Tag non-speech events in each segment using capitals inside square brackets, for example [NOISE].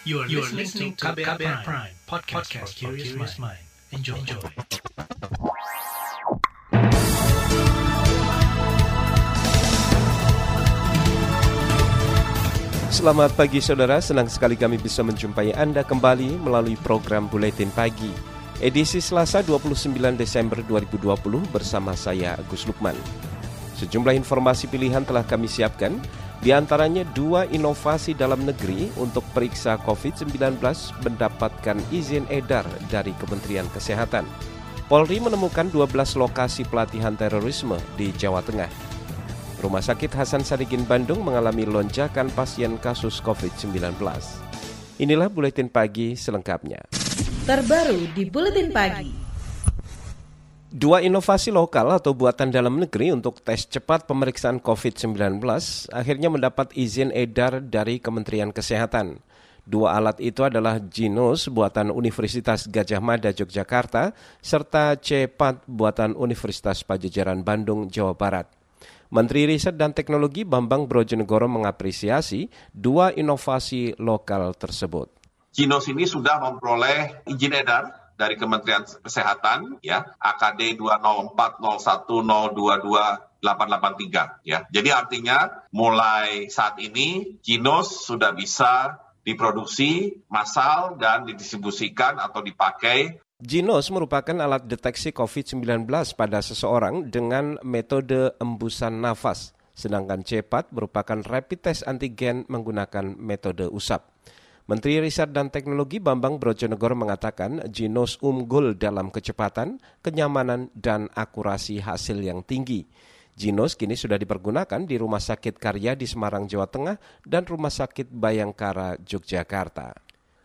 You are, you are listening to KBR, Prime, Prime podcast, podcast for curious mind. Enjoy. Enjoy. Selamat pagi saudara, senang sekali kami bisa menjumpai Anda kembali melalui program Buletin Pagi. Edisi Selasa 29 Desember 2020 bersama saya Agus Lukman. Sejumlah informasi pilihan telah kami siapkan, di antaranya dua inovasi dalam negeri untuk periksa COVID-19 mendapatkan izin edar dari Kementerian Kesehatan. Polri menemukan 12 lokasi pelatihan terorisme di Jawa Tengah. Rumah Sakit Hasan Sadikin Bandung mengalami lonjakan pasien kasus COVID-19. Inilah buletin pagi selengkapnya. Terbaru di buletin pagi. Dua inovasi lokal atau buatan dalam negeri untuk tes cepat pemeriksaan COVID-19 akhirnya mendapat izin edar dari Kementerian Kesehatan. Dua alat itu adalah Ginos buatan Universitas Gajah Mada Yogyakarta serta C4 buatan Universitas Pajajaran Bandung Jawa Barat. Menteri Riset dan Teknologi Bambang Brojonegoro mengapresiasi dua inovasi lokal tersebut. Ginos ini sudah memperoleh izin edar dari Kementerian Kesehatan ya AKD 20401022883 ya. Jadi artinya mulai saat ini Ginos sudah bisa diproduksi massal dan didistribusikan atau dipakai Ginos merupakan alat deteksi COVID-19 pada seseorang dengan metode embusan nafas, sedangkan CEPAT merupakan rapid test antigen menggunakan metode usap. Menteri Riset dan Teknologi Bambang Brojonegoro mengatakan Ginos unggul dalam kecepatan, kenyamanan, dan akurasi hasil yang tinggi. Ginos kini sudah dipergunakan di Rumah Sakit Karya di Semarang, Jawa Tengah, dan Rumah Sakit Bayangkara, Yogyakarta.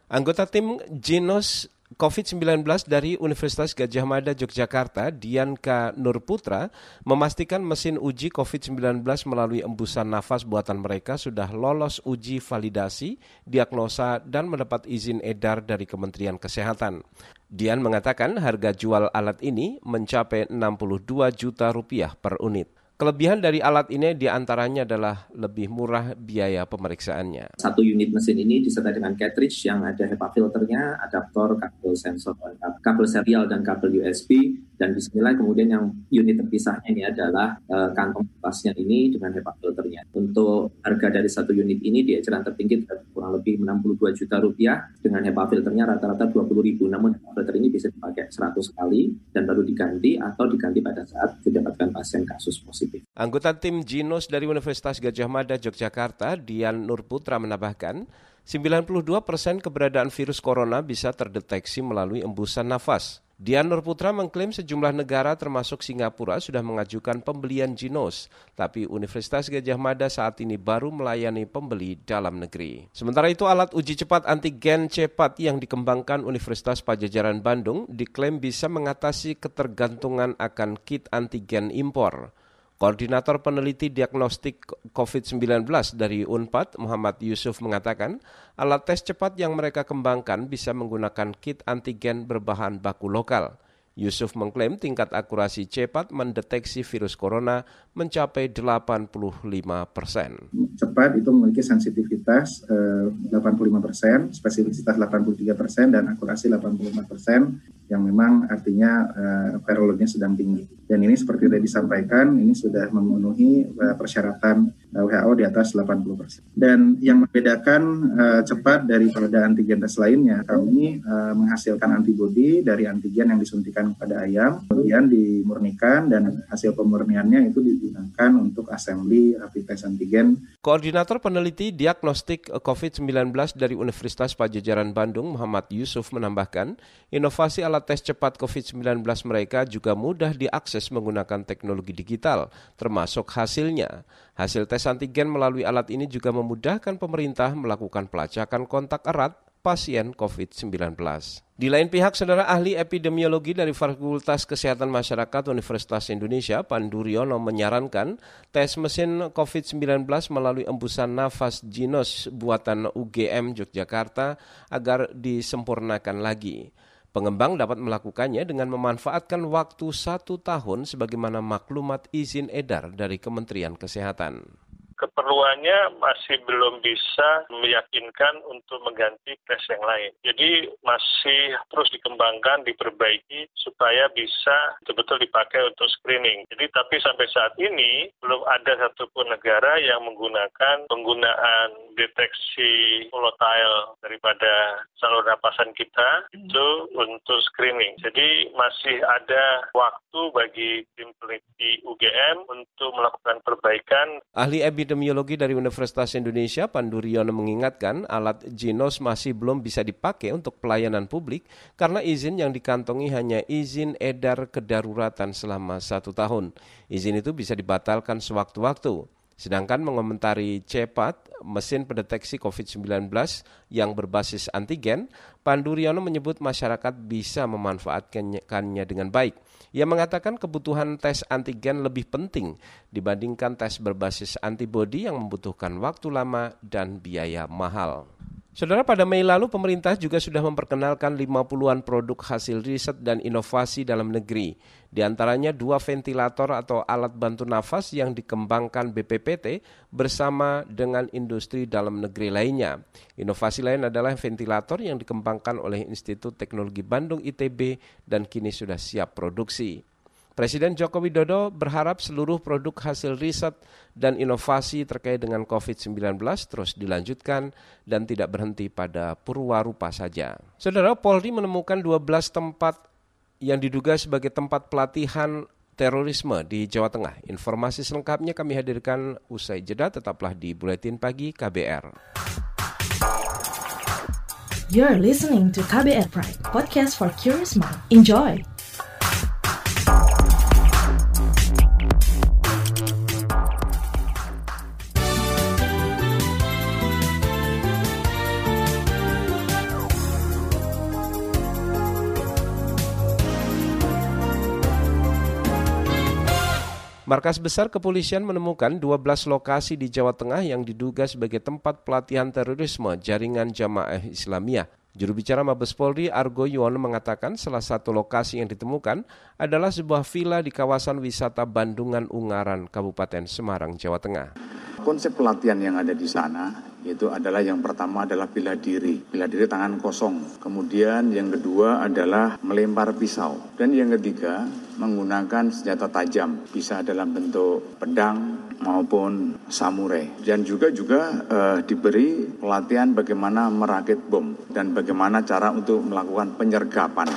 Anggota tim Ginos COVID-19 dari Universitas Gajah Mada Yogyakarta, Dianka Nurputra, memastikan mesin uji COVID-19 melalui embusan nafas buatan mereka sudah lolos uji validasi, diagnosa, dan mendapat izin edar dari Kementerian Kesehatan. Dian mengatakan harga jual alat ini mencapai 62 juta rupiah per unit. Kelebihan dari alat ini di antaranya adalah lebih murah biaya pemeriksaannya. Satu unit mesin ini disertai dengan cartridge yang ada HEPA filternya, adaptor, kabel sensor, kabel serial dan kabel USB, dan bismillah kemudian yang unit terpisahnya ini adalah uh, kantong pasnya ini dengan HEPA filternya. Untuk harga dari satu unit ini di eceran tertinggi kurang lebih 62 juta rupiah dengan HEPA filternya rata-rata 20 ribu. Namun HEPA filter ini bisa dipakai 100 kali dan baru diganti atau diganti pada saat didapatkan pasien kasus positif. Anggota tim Ginos dari Universitas Gajah Mada Yogyakarta, Dian Nurputra menambahkan, 92 persen keberadaan virus corona bisa terdeteksi melalui embusan nafas. Dian Nurputra mengklaim sejumlah negara termasuk Singapura sudah mengajukan pembelian Ginos, tapi Universitas Gajah Mada saat ini baru melayani pembeli dalam negeri. Sementara itu alat uji cepat antigen cepat yang dikembangkan Universitas Pajajaran Bandung diklaim bisa mengatasi ketergantungan akan kit antigen impor. Koordinator Peneliti Diagnostik COVID-19 dari UNPAD, Muhammad Yusuf mengatakan, alat tes cepat yang mereka kembangkan bisa menggunakan kit antigen berbahan baku lokal. Yusuf mengklaim tingkat akurasi cepat mendeteksi virus corona mencapai 85 persen. Cepat itu memiliki sensitivitas eh, 85 persen, spesifisitas 83 persen, dan akurasi 85 persen yang memang artinya uh, virologinya sedang tinggi. Dan ini seperti sudah disampaikan, ini sudah memenuhi uh, persyaratan eh, WHO di atas 80%. Dan yang membedakan uh, cepat daripada antigen tes lainnya, kami uh, menghasilkan antibodi dari antigen yang disuntikan pada ayam, kemudian dimurnikan dan hasil pemurniannya itu digunakan untuk assembly rapid test antigen. Koordinator peneliti diagnostik COVID-19 dari Universitas Pajajaran Bandung, Muhammad Yusuf menambahkan, inovasi alat alat tes cepat COVID-19 mereka juga mudah diakses menggunakan teknologi digital, termasuk hasilnya. Hasil tes antigen melalui alat ini juga memudahkan pemerintah melakukan pelacakan kontak erat pasien COVID-19. Di lain pihak, saudara ahli epidemiologi dari Fakultas Kesehatan Masyarakat Universitas Indonesia, Panduriono, menyarankan tes mesin COVID-19 melalui embusan nafas Ginos buatan UGM Yogyakarta agar disempurnakan lagi. Pengembang dapat melakukannya dengan memanfaatkan waktu satu tahun sebagaimana maklumat izin edar dari Kementerian Kesehatan keperluannya masih belum bisa meyakinkan untuk mengganti tes yang lain. Jadi masih terus dikembangkan, diperbaiki supaya bisa betul-betul dipakai untuk screening. Jadi tapi sampai saat ini belum ada satupun negara yang menggunakan penggunaan deteksi volatile daripada saluran napasan kita itu untuk screening. Jadi masih ada waktu bagi tim peneliti UGM untuk melakukan perbaikan. Ahli epidemiologi dari Universitas Indonesia, Pandu Riono mengingatkan alat Ginos masih belum bisa dipakai untuk pelayanan publik karena izin yang dikantongi hanya izin edar kedaruratan selama satu tahun. Izin itu bisa dibatalkan sewaktu-waktu. Sedangkan mengomentari CEPAT, mesin pendeteksi COVID-19 yang berbasis antigen, Pandu Riono menyebut masyarakat bisa memanfaatkannya dengan baik. Ia mengatakan kebutuhan tes antigen lebih penting dibandingkan tes berbasis antibodi yang membutuhkan waktu lama dan biaya mahal. Saudara, pada Mei lalu pemerintah juga sudah memperkenalkan 50-an produk hasil riset dan inovasi dalam negeri. Di antaranya dua ventilator atau alat bantu nafas yang dikembangkan BPPT bersama dengan industri dalam negeri lainnya. Inovasi lain adalah ventilator yang dikembangkan oleh Institut Teknologi Bandung ITB dan kini sudah siap produksi. Presiden Joko Widodo berharap seluruh produk hasil riset dan inovasi terkait dengan COVID-19 terus dilanjutkan dan tidak berhenti pada Purwarupa saja. Saudara Polri menemukan 12 tempat yang diduga sebagai tempat pelatihan terorisme di Jawa Tengah. Informasi selengkapnya kami hadirkan usai jeda tetaplah di Buletin Pagi KBR. You're listening to KBR Pride, podcast for curious mind. Enjoy! Markas Besar Kepolisian menemukan 12 lokasi di Jawa Tengah yang diduga sebagai tempat pelatihan terorisme jaringan jamaah Islamiyah. Juru bicara Mabes Polri Argo Yuwono mengatakan salah satu lokasi yang ditemukan adalah sebuah villa di kawasan wisata Bandungan Ungaran, Kabupaten Semarang, Jawa Tengah. Konsep pelatihan yang ada di sana itu adalah yang pertama adalah bela diri, bela diri tangan kosong. Kemudian yang kedua adalah melempar pisau. Dan yang ketiga menggunakan senjata tajam, bisa dalam bentuk pedang maupun samurai. Dan juga juga uh, diberi pelatihan bagaimana merakit bom dan bagaimana cara untuk melakukan penyergapan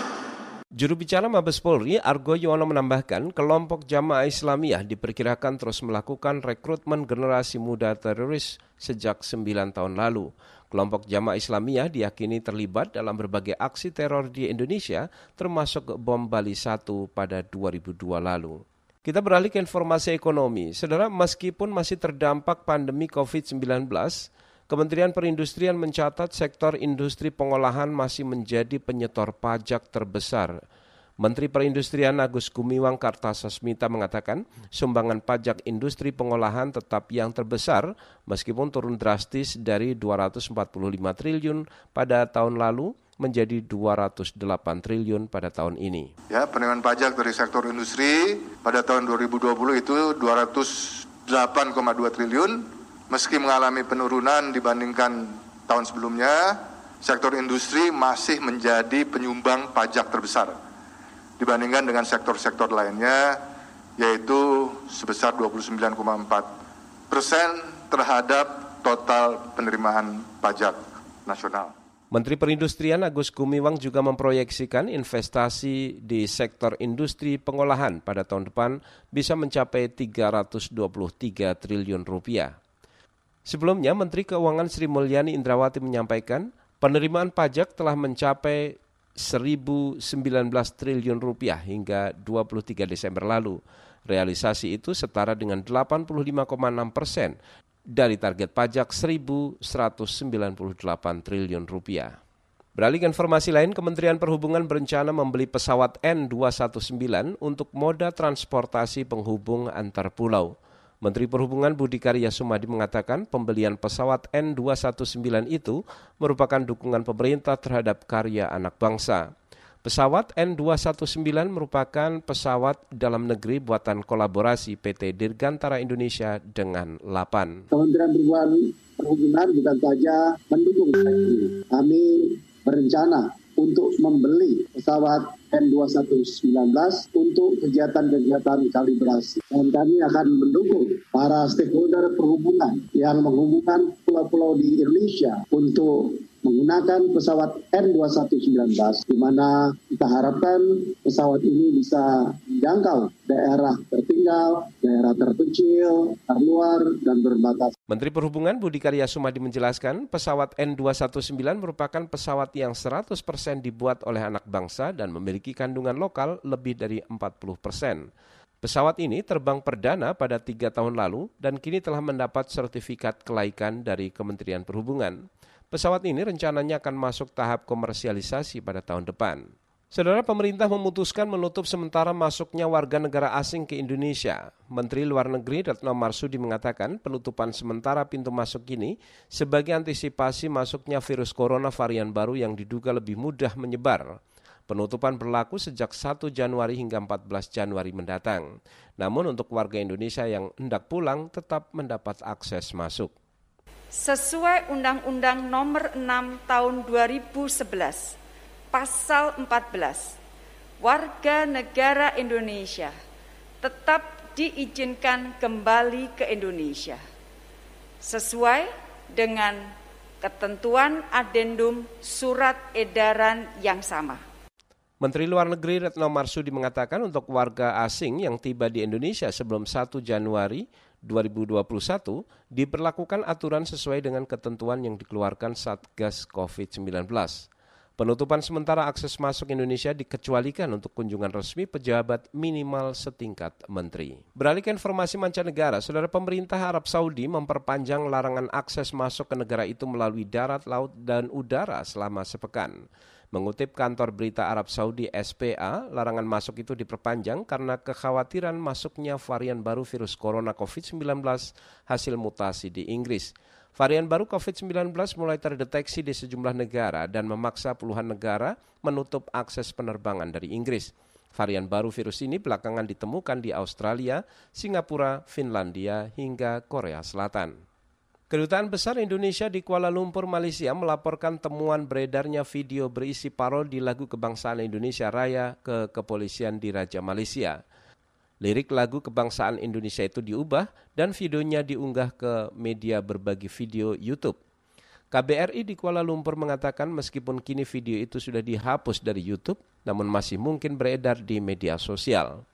Juru bicara Mabes Polri, Argo Yuwono menambahkan, kelompok jamaah Islamiyah diperkirakan terus melakukan rekrutmen generasi muda teroris sejak 9 tahun lalu. Kelompok jamaah Islamiyah diyakini terlibat dalam berbagai aksi teror di Indonesia, termasuk bom Bali 1 pada 2002 lalu. Kita beralih ke informasi ekonomi. Saudara, meskipun masih terdampak pandemi COVID-19, Kementerian Perindustrian mencatat sektor industri pengolahan masih menjadi penyetor pajak terbesar. Menteri Perindustrian Agus Gumiwang Kartasasmita mengatakan sumbangan pajak industri pengolahan tetap yang terbesar meskipun turun drastis dari 245 triliun pada tahun lalu menjadi 208 triliun pada tahun ini. Ya, penerimaan pajak dari sektor industri pada tahun 2020 itu 208,2 triliun meski mengalami penurunan dibandingkan tahun sebelumnya, sektor industri masih menjadi penyumbang pajak terbesar dibandingkan dengan sektor-sektor lainnya, yaitu sebesar 29,4 persen terhadap total penerimaan pajak nasional. Menteri Perindustrian Agus Gumiwang juga memproyeksikan investasi di sektor industri pengolahan pada tahun depan bisa mencapai 323 triliun rupiah. Sebelumnya, Menteri Keuangan Sri Mulyani Indrawati menyampaikan penerimaan pajak telah mencapai 1.019 triliun rupiah hingga 23 Desember lalu. Realisasi itu setara dengan 85,6 persen dari target pajak 1.198 triliun rupiah. Beralih ke informasi lain, Kementerian Perhubungan berencana membeli pesawat N219 untuk moda transportasi penghubung antar pulau. Menteri Perhubungan Budi Karya Sumadi mengatakan pembelian pesawat N219 itu merupakan dukungan pemerintah terhadap karya anak bangsa. Pesawat N219 merupakan pesawat dalam negeri buatan kolaborasi PT Dirgantara Indonesia dengan LAPAN. Kementerian Perhubungan bukan saja mendukung kami berencana untuk membeli pesawat N219 untuk kegiatan-kegiatan kalibrasi. Dan kami akan mendukung para stakeholder perhubungan yang menghubungkan pulau-pulau di Indonesia untuk menggunakan pesawat N2119 di mana kita harapkan pesawat ini bisa menjangkau daerah tertinggal, daerah terpencil, terluar, dan berbatas. Menteri Perhubungan Budi Karya Sumadi menjelaskan pesawat N219 merupakan pesawat yang 100% dibuat oleh anak bangsa dan memiliki kandungan lokal lebih dari 40%. Pesawat ini terbang perdana pada tiga tahun lalu dan kini telah mendapat sertifikat kelaikan dari Kementerian Perhubungan. Pesawat ini rencananya akan masuk tahap komersialisasi pada tahun depan. Saudara pemerintah memutuskan menutup sementara masuknya warga negara asing ke Indonesia. Menteri Luar Negeri Retno Marsudi mengatakan penutupan sementara pintu masuk ini sebagai antisipasi masuknya virus corona varian baru yang diduga lebih mudah menyebar. Penutupan berlaku sejak 1 Januari hingga 14 Januari mendatang. Namun untuk warga Indonesia yang hendak pulang tetap mendapat akses masuk sesuai Undang-Undang Nomor 6 Tahun 2011 Pasal 14 warga negara Indonesia tetap diizinkan kembali ke Indonesia sesuai dengan ketentuan adendum surat edaran yang sama. Menteri Luar Negeri Retno Marsudi mengatakan untuk warga asing yang tiba di Indonesia sebelum 1 Januari 2021 diberlakukan aturan sesuai dengan ketentuan yang dikeluarkan Satgas COVID-19. Penutupan sementara akses masuk Indonesia dikecualikan untuk kunjungan resmi pejabat minimal setingkat menteri. Beralih ke informasi mancanegara, saudara pemerintah Arab Saudi memperpanjang larangan akses masuk ke negara itu melalui darat, laut, dan udara selama sepekan. Mengutip kantor berita Arab Saudi SPA, larangan masuk itu diperpanjang karena kekhawatiran masuknya varian baru virus corona COVID-19 hasil mutasi di Inggris. Varian baru COVID-19 mulai terdeteksi di sejumlah negara dan memaksa puluhan negara menutup akses penerbangan dari Inggris. Varian baru virus ini belakangan ditemukan di Australia, Singapura, Finlandia, hingga Korea Selatan. Kedutaan Besar Indonesia di Kuala Lumpur, Malaysia melaporkan temuan beredarnya video berisi parodi lagu kebangsaan Indonesia Raya ke kepolisian di Raja Malaysia. Lirik lagu kebangsaan Indonesia itu diubah dan videonya diunggah ke media berbagi video YouTube. KBRI di Kuala Lumpur mengatakan meskipun kini video itu sudah dihapus dari YouTube, namun masih mungkin beredar di media sosial.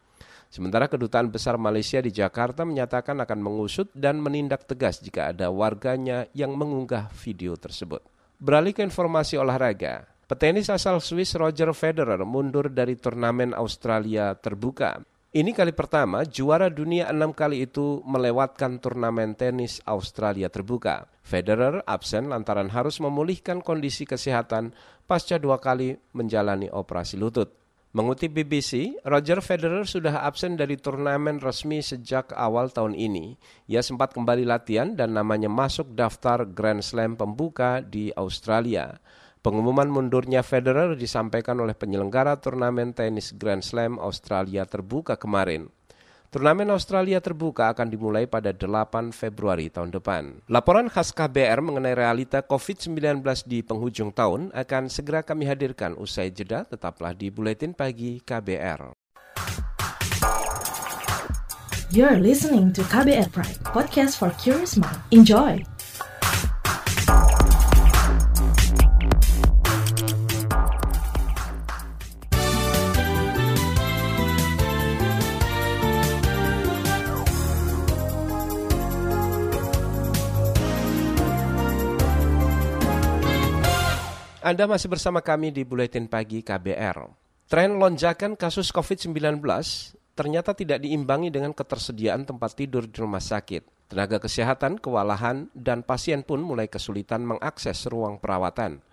Sementara Kedutaan Besar Malaysia di Jakarta menyatakan akan mengusut dan menindak tegas jika ada warganya yang mengunggah video tersebut. Beralih ke informasi olahraga, petenis asal Swiss Roger Federer mundur dari turnamen Australia terbuka. Ini kali pertama juara dunia enam kali itu melewatkan turnamen tenis Australia terbuka. Federer absen lantaran harus memulihkan kondisi kesehatan pasca dua kali menjalani operasi lutut. Mengutip BBC, Roger Federer sudah absen dari turnamen resmi sejak awal tahun ini. Ia sempat kembali latihan dan namanya masuk daftar Grand Slam pembuka di Australia. Pengumuman mundurnya Federer disampaikan oleh penyelenggara turnamen tenis Grand Slam Australia terbuka kemarin. Turnamen Australia terbuka akan dimulai pada 8 Februari tahun depan. Laporan khas KBR mengenai realita COVID-19 di penghujung tahun akan segera kami hadirkan usai jeda, tetaplah di Buletin Pagi KBR. You're listening to KBR Pride, podcast for curious mind. Enjoy! Anda masih bersama kami di Buletin Pagi KBR. Tren lonjakan kasus COVID-19 ternyata tidak diimbangi dengan ketersediaan tempat tidur di rumah sakit. Tenaga kesehatan kewalahan dan pasien pun mulai kesulitan mengakses ruang perawatan.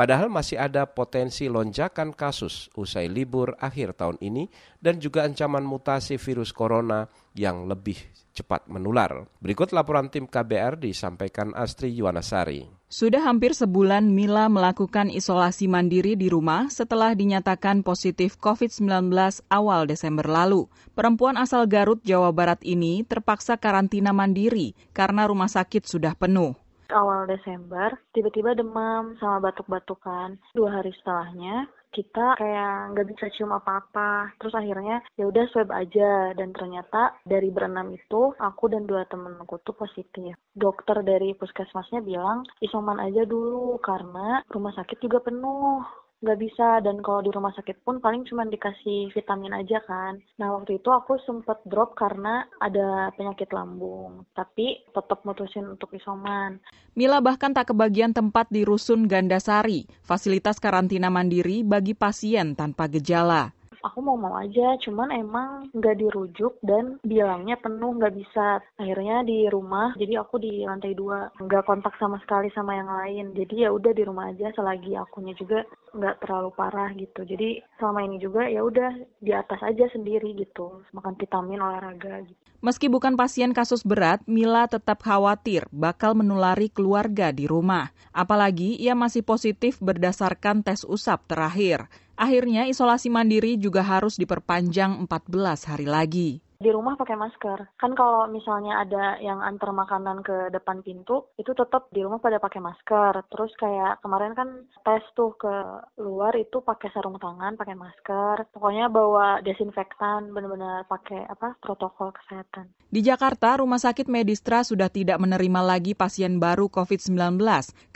Padahal masih ada potensi lonjakan kasus usai libur akhir tahun ini dan juga ancaman mutasi virus corona yang lebih cepat menular. Berikut laporan tim KBR disampaikan Astri Yuwanasari. Sudah hampir sebulan Mila melakukan isolasi mandiri di rumah setelah dinyatakan positif COVID-19 awal Desember lalu. Perempuan asal Garut, Jawa Barat ini terpaksa karantina mandiri karena rumah sakit sudah penuh awal Desember tiba-tiba demam sama batuk-batukan. Dua hari setelahnya kita kayak nggak bisa cium apa-apa. Terus akhirnya ya udah swab aja. Dan ternyata dari berenam itu aku dan dua temenku tuh positif. Dokter dari puskesmasnya bilang isoman aja dulu karena rumah sakit juga penuh nggak bisa dan kalau di rumah sakit pun paling cuma dikasih vitamin aja kan. Nah waktu itu aku sempet drop karena ada penyakit lambung, tapi tetap mutusin untuk isoman. Mila bahkan tak kebagian tempat di Rusun Gandasari, fasilitas karantina mandiri bagi pasien tanpa gejala aku mau mau aja cuman emang nggak dirujuk dan bilangnya penuh nggak bisa. Akhirnya di rumah jadi aku di lantai dua. Nggak kontak sama sekali sama yang lain. Jadi ya udah di rumah aja selagi akunya juga nggak terlalu parah gitu. Jadi selama ini juga ya udah di atas aja sendiri gitu makan vitamin olahraga gitu. Meski bukan pasien kasus berat, Mila tetap khawatir bakal menulari keluarga di rumah. Apalagi ia masih positif berdasarkan tes usap terakhir. Akhirnya isolasi mandiri juga harus diperpanjang 14 hari lagi di rumah pakai masker. Kan kalau misalnya ada yang antar makanan ke depan pintu, itu tetap di rumah pada pakai masker. Terus kayak kemarin kan tes tuh ke luar itu pakai sarung tangan, pakai masker. Pokoknya bawa desinfektan, benar-benar pakai apa protokol kesehatan. Di Jakarta, Rumah Sakit Medistra sudah tidak menerima lagi pasien baru COVID-19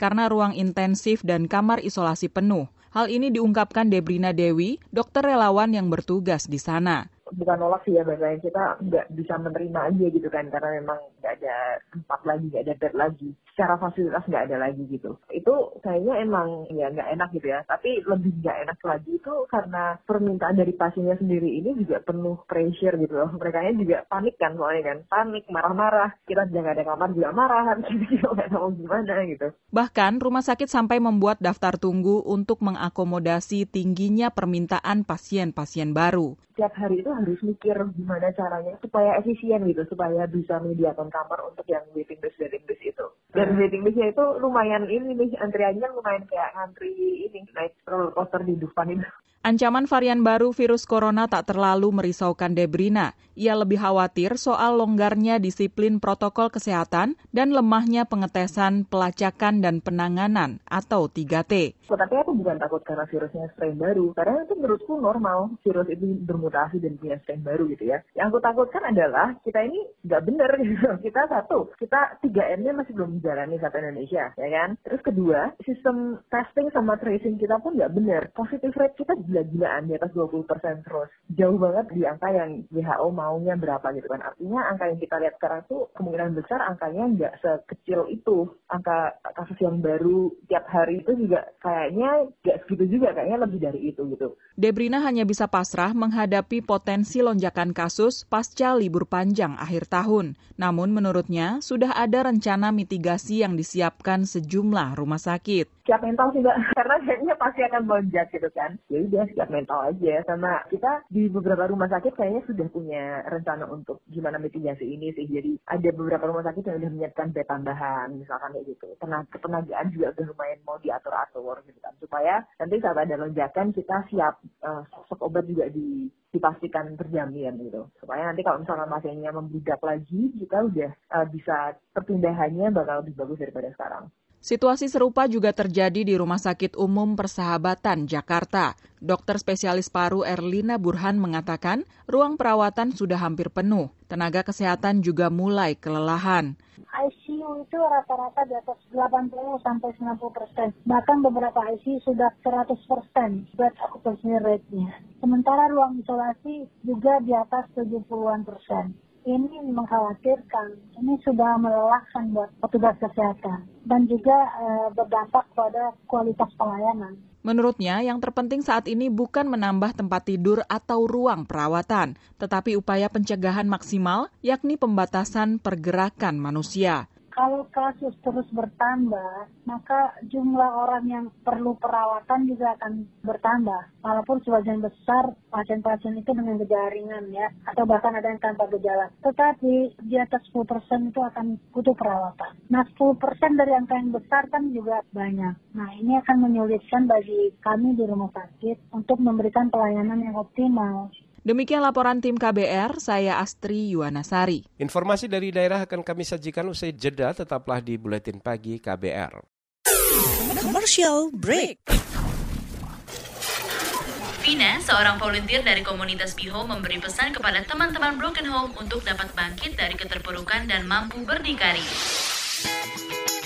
karena ruang intensif dan kamar isolasi penuh. Hal ini diungkapkan Debrina Dewi, dokter relawan yang bertugas di sana bukan nolak sih ya bahasanya kita nggak bisa menerima aja gitu kan karena memang nggak ada tempat lagi nggak ada bed lagi. Secara fasilitas nggak ada lagi gitu. Itu kayaknya emang ya nggak enak gitu ya. Tapi lebih nggak enak lagi itu karena permintaan dari pasiennya sendiri ini juga penuh pressure gitu loh. Mereka juga panik kan soalnya kan. Panik marah-marah. Kita jangan ada kamar juga marah habis [LAUGHS] itu nggak tahu gimana gitu. Bahkan rumah sakit sampai membuat daftar tunggu untuk mengakomodasi tingginya permintaan pasien-pasien baru setiap hari itu harus mikir gimana caranya supaya efisien gitu, supaya bisa menyediakan kamar untuk yang waiting list waiting list itu. Dan waiting listnya itu lumayan ini nih, antriannya lumayan kayak ngantri ini naik roller coaster di Dufan itu. Ancaman varian baru virus corona tak terlalu merisaukan Debrina. Ia lebih khawatir soal longgarnya disiplin protokol kesehatan dan lemahnya pengetesan, pelacakan, dan penanganan atau 3T. Tapi aku bukan takut karena virusnya strain baru, karena itu menurutku normal virus itu bermutasi dan punya strain baru gitu ya. Yang aku takutkan adalah kita ini nggak bener gitu. [LAUGHS] Kita satu, kita 3M-nya masih belum menjalani satu Indonesia, ya kan? Terus kedua, sistem testing sama tracing kita pun nggak bener. Positive rate kita gila-gilaan di atas 20% terus. Jauh banget di angka yang WHO maunya berapa gitu kan. Artinya angka yang kita lihat sekarang tuh kemungkinan besar angkanya nggak sekecil itu. Angka kasus yang baru tiap hari itu juga kayaknya nggak segitu juga, kayaknya lebih dari itu gitu. Debrina hanya bisa pasrah menghadapi potensi lonjakan kasus pasca libur panjang akhir tahun. Namun menurutnya sudah ada rencana mitigasi yang disiapkan sejumlah rumah sakit. Siap mental sih mbak, [LAUGHS] karena kayaknya pasti akan melonjak gitu kan. Ya udah siap mental aja. Sama kita di beberapa rumah sakit kayaknya sudah punya rencana untuk gimana mitigasi ini sih. Jadi ada beberapa rumah sakit yang sudah menyiapkan bed tambahan, misalkan kayak gitu. Tenaga ketenagaan juga udah lumayan mau diatur-atur gitu kan. Supaya nanti saat ada lonjakan kita siap uh, stok obat juga di dipastikan terjamin gitu supaya nanti kalau misalnya pasiennya membludak lagi kita udah uh, bisa perpindahannya bakal lebih bagus daripada sekarang. Situasi serupa juga terjadi di Rumah Sakit Umum Persahabatan, Jakarta. Dokter spesialis paru Erlina Burhan mengatakan ruang perawatan sudah hampir penuh. Tenaga kesehatan juga mulai kelelahan. ICU itu rata-rata di atas 80 sampai 90 persen. Bahkan beberapa ICU sudah 100 persen bed occupancy rate-nya. Sementara ruang isolasi juga di atas 70-an persen ini mengkhawatirkan. Ini sudah melelahkan buat petugas kesehatan dan juga e, berdampak pada kualitas pelayanan. Menurutnya, yang terpenting saat ini bukan menambah tempat tidur atau ruang perawatan, tetapi upaya pencegahan maksimal, yakni pembatasan pergerakan manusia Kalau kasus terus bertambah, maka jumlah orang yang perlu perawatan juga akan bertambah. Walaupun sebagian besar pasien-pasien itu dengan gejala ringan ya, atau bahkan ada yang tanpa gejala. Tetapi di atas 10% itu akan butuh perawatan. Nah 10% dari angka yang besar kan juga banyak. Nah ini akan menyulitkan bagi kami di rumah sakit untuk memberikan pelayanan yang optimal. Demikian laporan tim KBR, saya Astri Yuwanasari. Informasi dari daerah akan kami sajikan usai jeda, tetaplah di Buletin Pagi KBR. Commercial break. Vina, seorang volunteer dari komunitas Biho memberi pesan kepada teman-teman Broken Home untuk dapat bangkit dari keterpurukan dan mampu berdikari.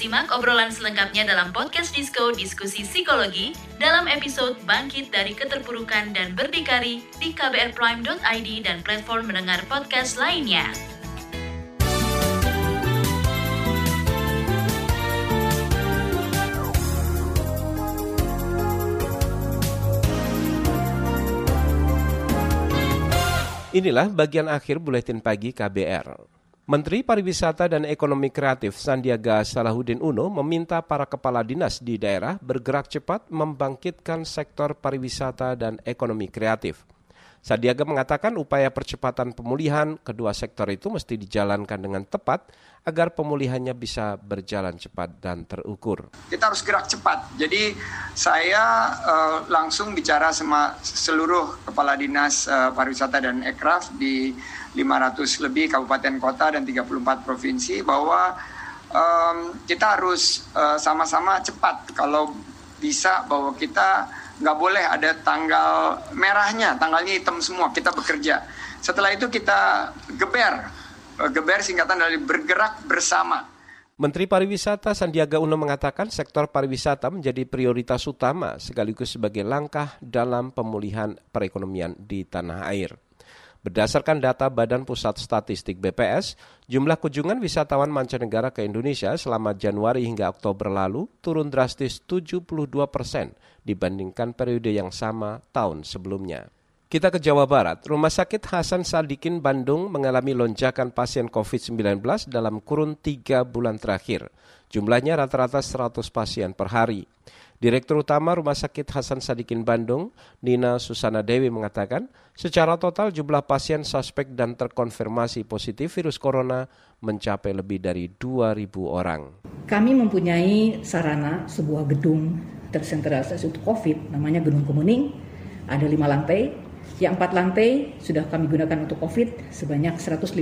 Simak obrolan selengkapnya dalam podcast Disco Diskusi Psikologi dalam episode Bangkit dari Keterpurukan dan Berdikari di kbrprime.id dan platform mendengar podcast lainnya. Inilah bagian akhir buletin pagi KBR. Menteri Pariwisata dan Ekonomi Kreatif Sandiaga Salahuddin Uno meminta para kepala dinas di daerah bergerak cepat membangkitkan sektor pariwisata dan ekonomi kreatif. Sandiaga mengatakan upaya percepatan pemulihan kedua sektor itu mesti dijalankan dengan tepat agar pemulihannya bisa berjalan cepat dan terukur. Kita harus gerak cepat. Jadi saya uh, langsung bicara sama seluruh kepala dinas uh, pariwisata dan ekraf di 500 lebih kabupaten kota dan 34 provinsi bahwa um, kita harus sama eh, sama-sama cepat kalau bisa bahwa kita nggak boleh ada tanggal merahnya, tanggalnya hitam semua, kita bekerja. Setelah itu kita geber, eh, geber singkatan dari bergerak bersama. Menteri Pariwisata Sandiaga Uno mengatakan sektor pariwisata menjadi prioritas utama sekaligus sebagai langkah dalam pemulihan perekonomian di tanah air. Berdasarkan data Badan Pusat Statistik BPS, jumlah kunjungan wisatawan mancanegara ke Indonesia selama Januari hingga Oktober lalu turun drastis 72 persen dibandingkan periode yang sama tahun sebelumnya. Kita ke Jawa Barat. Rumah Sakit Hasan Sadikin Bandung mengalami lonjakan pasien COVID-19 dalam kurun tiga bulan terakhir. Jumlahnya rata-rata 100 pasien per hari. Direktur Utama Rumah Sakit Hasan Sadikin Bandung, Nina Susana Dewi mengatakan, secara total jumlah pasien suspek dan terkonfirmasi positif virus corona mencapai lebih dari 2.000 orang. Kami mempunyai sarana sebuah gedung tersentralisasi untuk COVID, namanya Gedung Kemuning, ada lima lantai, yang empat lantai sudah kami gunakan untuk COVID sebanyak 155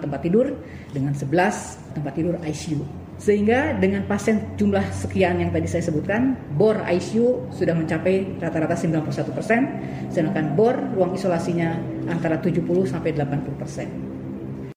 tempat tidur dengan 11 tempat tidur ICU. Sehingga dengan pasien jumlah sekian yang tadi saya sebutkan, bor ICU sudah mencapai rata-rata 91 persen, sedangkan bor ruang isolasinya antara 70 sampai 80 persen.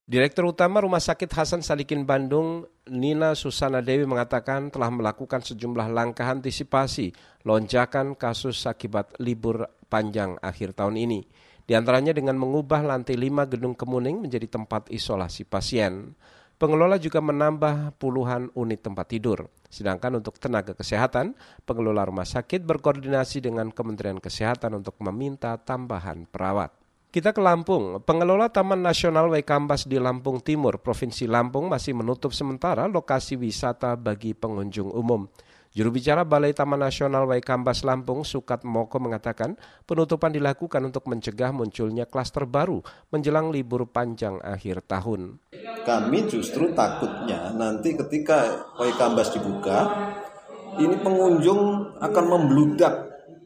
Direktur Utama Rumah Sakit Hasan Sadikin Bandung, Nina Susana Dewi mengatakan telah melakukan sejumlah langkah antisipasi lonjakan kasus akibat libur panjang akhir tahun ini. Di antaranya dengan mengubah lantai 5 gedung kemuning menjadi tempat isolasi pasien. Pengelola juga menambah puluhan unit tempat tidur. Sedangkan untuk tenaga kesehatan, pengelola rumah sakit berkoordinasi dengan Kementerian Kesehatan untuk meminta tambahan perawat. Kita ke Lampung. Pengelola Taman Nasional Waikambas di Lampung Timur, Provinsi Lampung masih menutup sementara lokasi wisata bagi pengunjung umum. Juru bicara Balai Taman Nasional Waikambas Lampung, Sukat Moko mengatakan penutupan dilakukan untuk mencegah munculnya klaster baru menjelang libur panjang akhir tahun. Kami justru takutnya nanti ketika Waikambas dibuka, ini pengunjung akan membludak,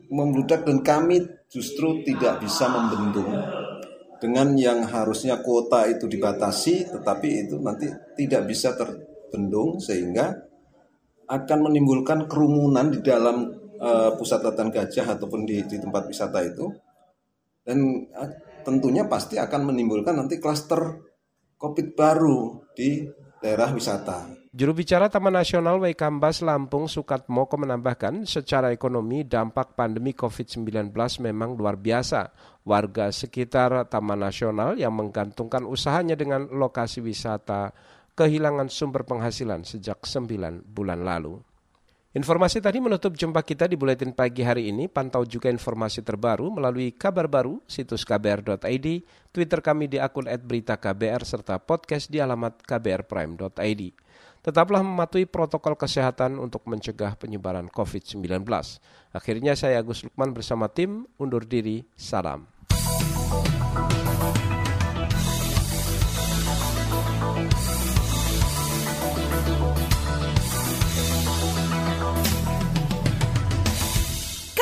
membludak dan kami justru tidak bisa membendung dengan yang harusnya kuota itu dibatasi, tetapi itu nanti tidak bisa terbendung sehingga akan menimbulkan kerumunan di dalam uh, pusat latihan gajah ataupun di, di tempat wisata itu dan uh, tentunya pasti akan menimbulkan nanti klaster COVID baru di daerah wisata. Juru bicara Taman Nasional Waikambas Lampung Sukatmoko menambahkan secara ekonomi dampak pandemi COVID-19 memang luar biasa. Warga sekitar Taman Nasional yang menggantungkan usahanya dengan lokasi wisata kehilangan sumber penghasilan sejak 9 bulan lalu. Informasi tadi menutup jumpa kita di Buletin Pagi hari ini. Pantau juga informasi terbaru melalui kabar baru, situs kbr.id, Twitter kami di akun @beritaKBR serta podcast di alamat kbrprime.id. Tetaplah mematuhi protokol kesehatan untuk mencegah penyebaran COVID-19. Akhirnya saya Agus Lukman bersama tim undur diri. Salam.